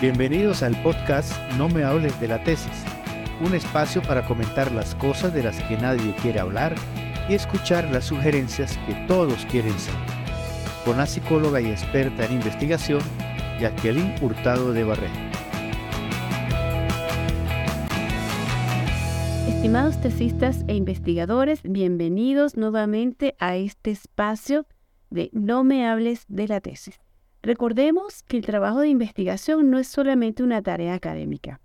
Bienvenidos al podcast No me hables de la tesis, un espacio para comentar las cosas de las que nadie quiere hablar y escuchar las sugerencias que todos quieren saber. Con la psicóloga y experta en investigación, Jacqueline Hurtado de Barrera. Estimados tesistas e investigadores, bienvenidos nuevamente a este espacio de No me hables de la tesis. Recordemos que el trabajo de investigación no es solamente una tarea académica,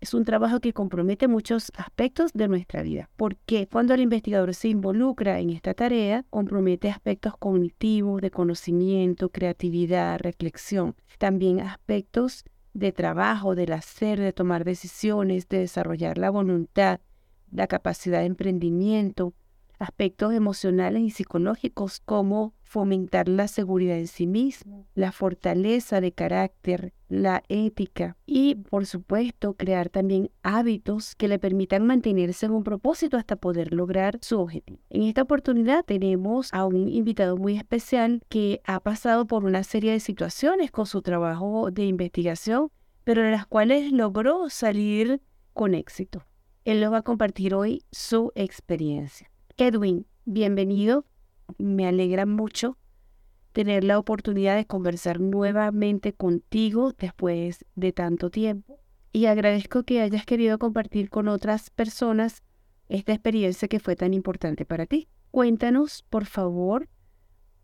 es un trabajo que compromete muchos aspectos de nuestra vida, porque cuando el investigador se involucra en esta tarea, compromete aspectos cognitivos, de conocimiento, creatividad, reflexión, también aspectos de trabajo, del hacer, de tomar decisiones, de desarrollar la voluntad, la capacidad de emprendimiento, aspectos emocionales y psicológicos como fomentar la seguridad en sí mismo, la fortaleza de carácter, la ética y, por supuesto, crear también hábitos que le permitan mantenerse en un propósito hasta poder lograr su objetivo. En esta oportunidad tenemos a un invitado muy especial que ha pasado por una serie de situaciones con su trabajo de investigación, pero en las cuales logró salir con éxito. Él nos va a compartir hoy su experiencia. Edwin, bienvenido. Me alegra mucho tener la oportunidad de conversar nuevamente contigo después de tanto tiempo. Y agradezco que hayas querido compartir con otras personas esta experiencia que fue tan importante para ti. Cuéntanos, por favor,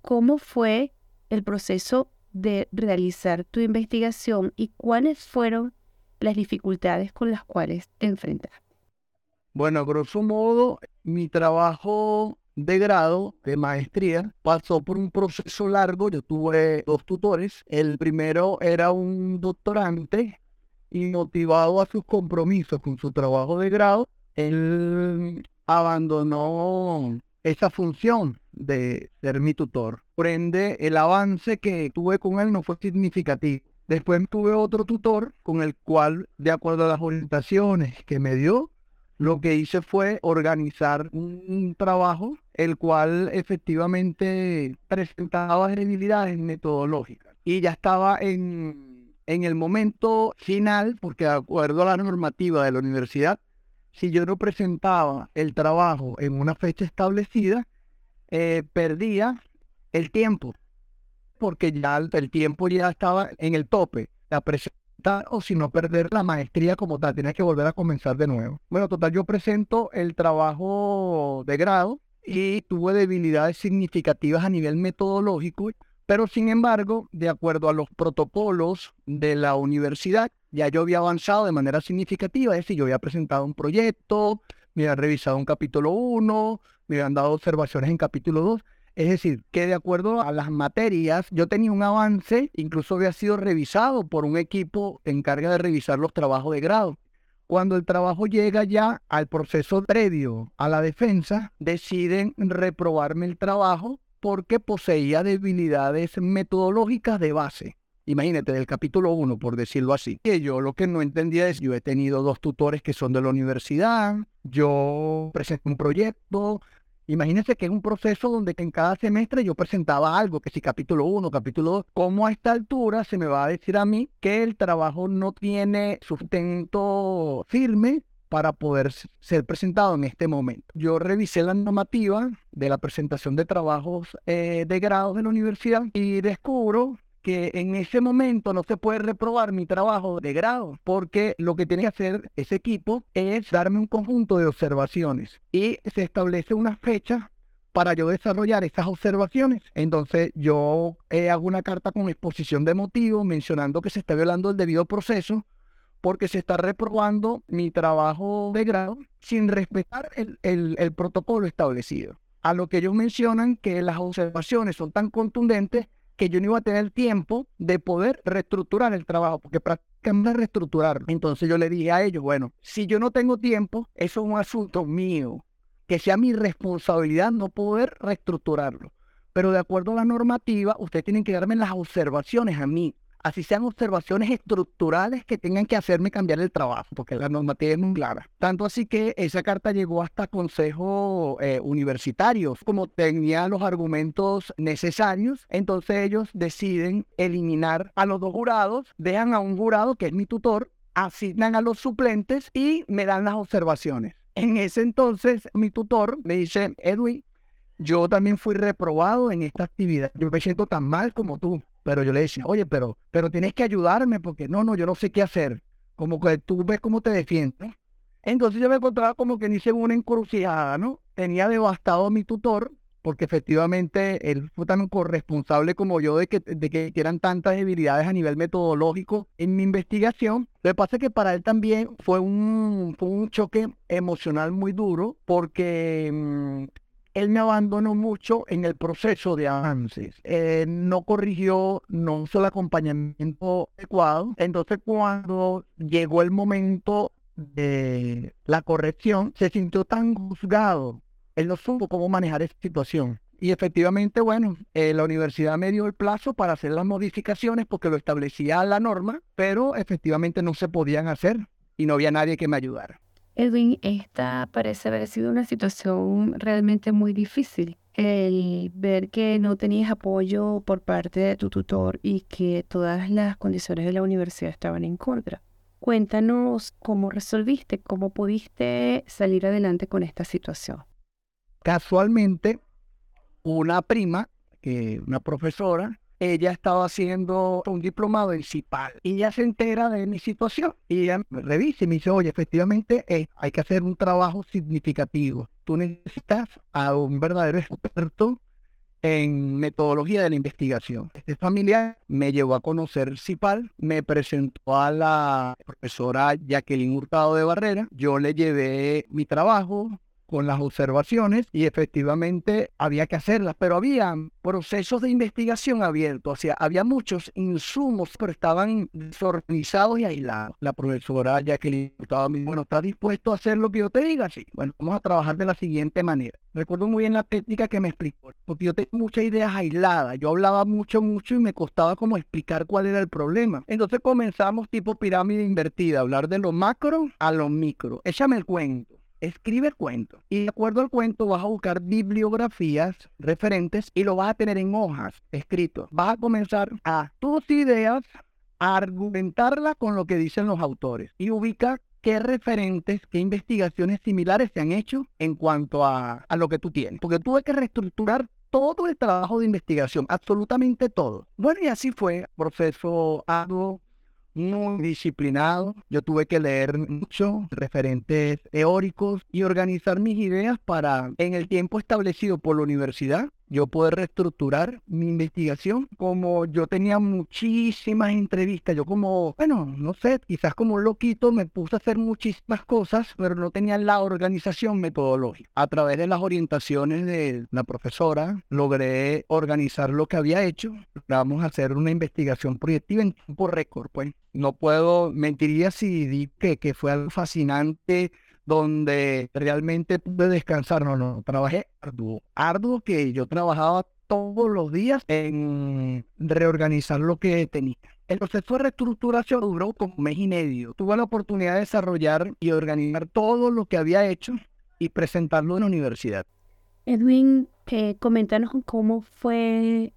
cómo fue el proceso de realizar tu investigación y cuáles fueron las dificultades con las cuales te enfrentaste. Bueno, grosso modo, mi trabajo de grado, de maestría, pasó por un proceso largo. Yo tuve dos tutores. El primero era un doctorante y motivado a sus compromisos con su trabajo de grado, él abandonó esa función de ser mi tutor. Por ende, el avance que tuve con él no fue significativo. Después tuve otro tutor con el cual, de acuerdo a las orientaciones que me dio, lo que hice fue organizar un trabajo el cual efectivamente presentaba debilidades metodológicas y ya estaba en, en el momento final, porque de acuerdo a la normativa de la universidad, si yo no presentaba el trabajo en una fecha establecida, eh, perdía el tiempo, porque ya el tiempo ya estaba en el tope. La o si no perder la maestría como tal, tienes que volver a comenzar de nuevo. Bueno, total, yo presento el trabajo de grado y tuve debilidades significativas a nivel metodológico, pero sin embargo, de acuerdo a los protocolos de la universidad, ya yo había avanzado de manera significativa, es decir, yo había presentado un proyecto, me había revisado un capítulo 1, me habían dado observaciones en capítulo 2, es decir, que de acuerdo a las materias, yo tenía un avance, incluso había sido revisado por un equipo que encarga de revisar los trabajos de grado. Cuando el trabajo llega ya al proceso previo a la defensa, deciden reprobarme el trabajo porque poseía debilidades metodológicas de base. Imagínate, del capítulo 1, por decirlo así. Que yo lo que no entendía es, yo he tenido dos tutores que son de la universidad, yo presenté un proyecto, Imagínense que es un proceso donde en cada semestre yo presentaba algo, que si capítulo 1, capítulo 2, ¿cómo a esta altura se me va a decir a mí que el trabajo no tiene sustento firme para poder ser presentado en este momento. Yo revisé la normativa de la presentación de trabajos eh, de grado de la universidad y descubro que en ese momento no se puede reprobar mi trabajo de grado, porque lo que tiene que hacer ese equipo es darme un conjunto de observaciones y se establece una fecha para yo desarrollar esas observaciones. Entonces yo eh, hago una carta con exposición de motivos mencionando que se está violando el debido proceso porque se está reprobando mi trabajo de grado sin respetar el, el protocolo establecido. A lo que ellos mencionan que las observaciones son tan contundentes que yo no iba a tener tiempo de poder reestructurar el trabajo, porque prácticamente reestructurarlo. Entonces yo le dije a ellos, bueno, si yo no tengo tiempo, eso es un asunto mío, que sea mi responsabilidad no poder reestructurarlo. Pero de acuerdo a la normativa, ustedes tienen que darme las observaciones a mí, así sean observaciones estructurales que tengan que hacerme cambiar el trabajo, porque la normativa es muy clara. Tanto así que esa carta llegó hasta consejos eh, universitarios, como tenía los argumentos necesarios, entonces ellos deciden eliminar a los dos jurados, dejan a un jurado que es mi tutor, asignan a los suplentes y me dan las observaciones. En ese entonces mi tutor me dice, Edwin, yo también fui reprobado en esta actividad. Yo me siento tan mal como tú. Pero yo le decía, oye, pero, pero tienes que ayudarme porque no, no, yo no sé qué hacer. Como que tú ves cómo te defiendes. Entonces yo me encontraba como que hice una encrucijada, ¿no? Tenía devastado a mi tutor porque efectivamente él fue tan corresponsable como yo de que, de que eran tantas debilidades a nivel metodológico en mi investigación. Lo que pasa es que para él también fue un, fue un choque emocional muy duro porque mm, él me abandonó mucho en el proceso de avances. No corrigió, no hizo el acompañamiento adecuado. Entonces cuando llegó el momento de la corrección, se sintió tan juzgado. Él no supo cómo manejar esa situación. Y efectivamente, bueno, eh, la universidad me dio el plazo para hacer las modificaciones porque lo establecía la norma, pero efectivamente no se podían hacer y no había nadie que me ayudara. Edwin, esta parece haber sido una situación realmente muy difícil. El ver que no tenías apoyo por parte de tu tutor y que todas las condiciones de la universidad estaban en contra. Cuéntanos cómo resolviste, cómo pudiste salir adelante con esta situación. Casualmente, una prima, una profesora, ella estaba haciendo un diplomado en CIPAL y ella se entera de mi situación y ella me revisa y me dice, oye, efectivamente eh, hay que hacer un trabajo significativo. Tú necesitas a un verdadero experto en metodología de la investigación. Este familiar me llevó a conocer CIPAL, me presentó a la profesora Jacqueline Hurtado de Barrera, yo le llevé mi trabajo, con las observaciones y efectivamente había que hacerlas, pero había procesos de investigación abiertos, o sea, había muchos insumos, pero estaban desorganizados y aislados. La profesora Jacqueline estaba bueno, ¿estás dispuesto a hacer lo que yo te diga? Sí, bueno, vamos a trabajar de la siguiente manera. Recuerdo muy bien la técnica que me explicó, porque yo tenía muchas ideas aisladas, yo hablaba mucho, mucho y me costaba como explicar cuál era el problema. Entonces comenzamos tipo pirámide invertida, hablar de lo macro a lo micro. Échame el cuento escribe el cuento y de acuerdo al cuento vas a buscar bibliografías referentes y lo vas a tener en hojas escrito. Vas a comenzar a tus ideas a argumentarla con lo que dicen los autores y ubica qué referentes, qué investigaciones similares se han hecho en cuanto a, a lo que tú tienes. Porque tuve que reestructurar todo el trabajo de investigación, absolutamente todo. Bueno, y así fue, proceso arduo, muy disciplinado. Yo tuve que leer mucho referentes teóricos y organizar mis ideas para, en el tiempo establecido por la universidad, yo poder reestructurar mi investigación. Como yo tenía muchísimas entrevistas, yo como, bueno, no sé, quizás como un loquito me puse a hacer muchísimas cosas, pero no tenía la organización metodológica. A través de las orientaciones de la profesora, logré organizar lo que había hecho. Vamos a hacer una investigación proyectiva en tiempo récord, pues. No puedo, mentiría si di que, que fue algo fascinante donde realmente pude descansar. No, no, trabajé arduo. Arduo que yo trabajaba todos los días en reorganizar lo que tenía. El proceso de reestructuración duró como un mes y medio. Tuve la oportunidad de desarrollar y organizar todo lo que había hecho y presentarlo en la universidad. Edwin, eh, coméntanos cómo fue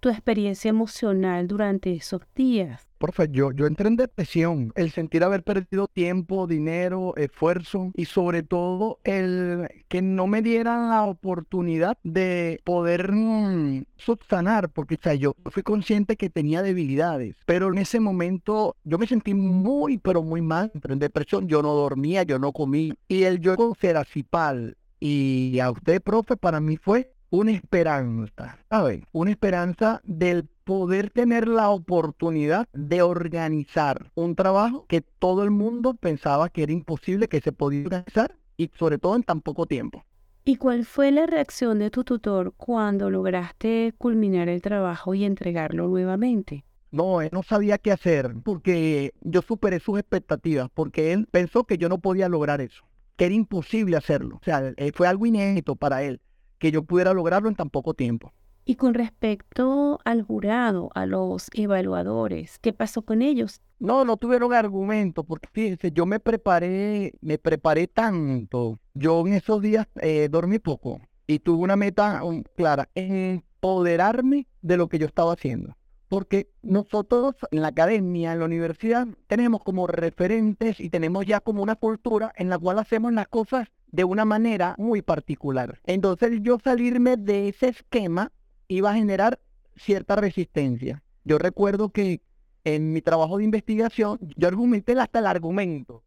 tu experiencia emocional durante esos días. Profe, yo, yo entré en depresión. El sentir haber perdido tiempo, dinero, esfuerzo y sobre todo el que no me dieran la oportunidad de poder mm, subsanar, porque o sea, yo fui consciente que tenía debilidades, pero en ese momento yo me sentí muy, pero muy mal. Entré en depresión, yo no dormía, yo no comí. Y el yo ser Seracipal y a usted, profe, para mí fue una esperanza, ¿sabes? Una esperanza del poder tener la oportunidad de organizar un trabajo que todo el mundo pensaba que era imposible que se podía organizar y sobre todo en tan poco tiempo. ¿Y cuál fue la reacción de tu tutor cuando lograste culminar el trabajo y entregarlo nuevamente? No, él no sabía qué hacer porque yo superé sus expectativas, porque él pensó que yo no podía lograr eso, que era imposible hacerlo. O sea, eh, fue algo inédito para él, que yo pudiera lograrlo en tan poco tiempo. Y con respecto al jurado, a los evaluadores, ¿qué pasó con ellos? No, no tuvieron argumento, porque fíjense, yo me preparé, me preparé tanto. Yo en esos días eh, dormí poco y tuve una meta um, clara, empoderarme de lo que yo estaba haciendo. Porque nosotros en la academia, en la universidad, tenemos como referentes y tenemos ya como una cultura en la cual hacemos las cosas de una manera muy particular. Entonces yo salirme de ese esquema iba a generar cierta resistencia. Yo recuerdo que en mi trabajo de investigación yo argumenté hasta el argumento.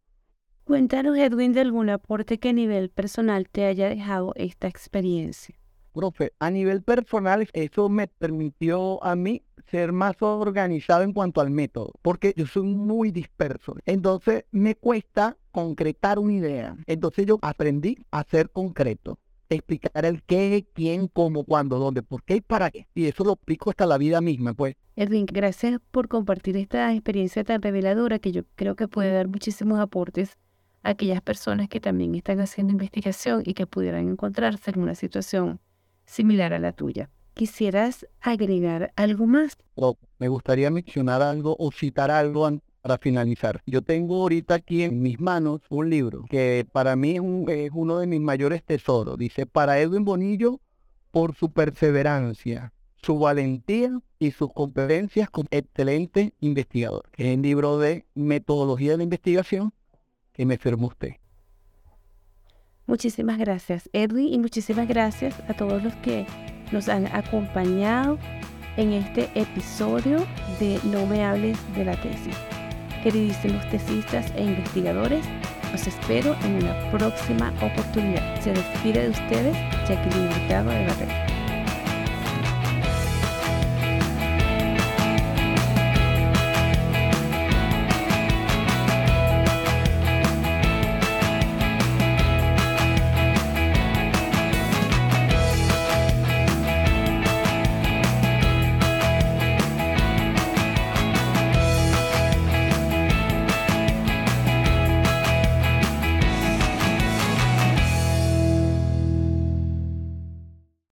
Cuéntanos, Edwin, de algún aporte que a nivel personal te haya dejado esta experiencia. Profe, a nivel personal eso me permitió a mí ser más organizado en cuanto al método, porque yo soy muy disperso. Entonces me cuesta concretar una idea. Entonces yo aprendí a ser concreto explicar el qué, quién, cómo, cuándo, dónde, por qué y para qué. Y eso lo explico hasta la vida misma, pues. Edwin, gracias por compartir esta experiencia tan reveladora que yo creo que puede dar muchísimos aportes a aquellas personas que también están haciendo investigación y que pudieran encontrarse en una situación similar a la tuya. ¿Quisieras agregar algo más? me gustaría mencionar algo o citar algo para finalizar, yo tengo ahorita aquí en mis manos un libro que para mí es, uno de mis mayores tesoros. Dice, para Edwin Bonillo, por su perseverancia, su valentía y sus competencias como excelente investigador. es el libro de metodología de la investigación que me firmó usted. Muchísimas gracias, Edwin, y muchísimas gracias a todos los que nos han acompañado en este episodio de No me hables de la tesis. Queridísimos tesistas e investigadores, los espero en una próxima oportunidad. Se despide de ustedes Jacqueline Mercado de la Red.